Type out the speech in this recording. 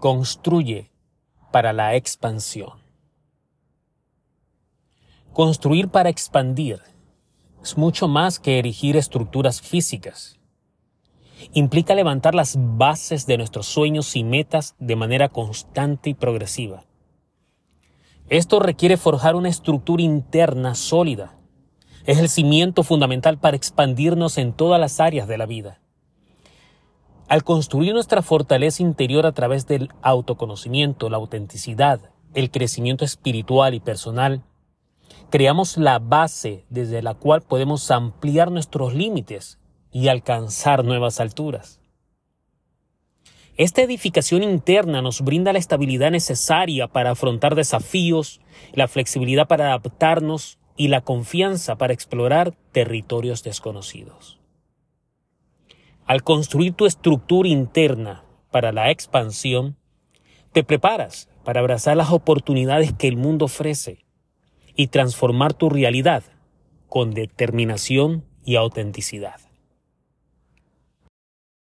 construye para la expansión. Construir para expandir es mucho más que erigir estructuras físicas. Implica levantar las bases de nuestros sueños y metas de manera constante y progresiva. Esto requiere forjar una estructura interna sólida. Es el cimiento fundamental para expandirnos en todas las áreas de la vida. Al construir nuestra fortaleza interior a través del autoconocimiento, la autenticidad, el crecimiento espiritual y personal, creamos la base desde la cual podemos ampliar nuestros límites y alcanzar nuevas alturas. Esta edificación interna nos brinda la estabilidad necesaria para afrontar desafíos, la flexibilidad para adaptarnos y la confianza para explorar territorios desconocidos. Al construir tu estructura interna para la expansión, te preparas para abrazar las oportunidades que el mundo ofrece y transformar tu realidad con determinación y autenticidad.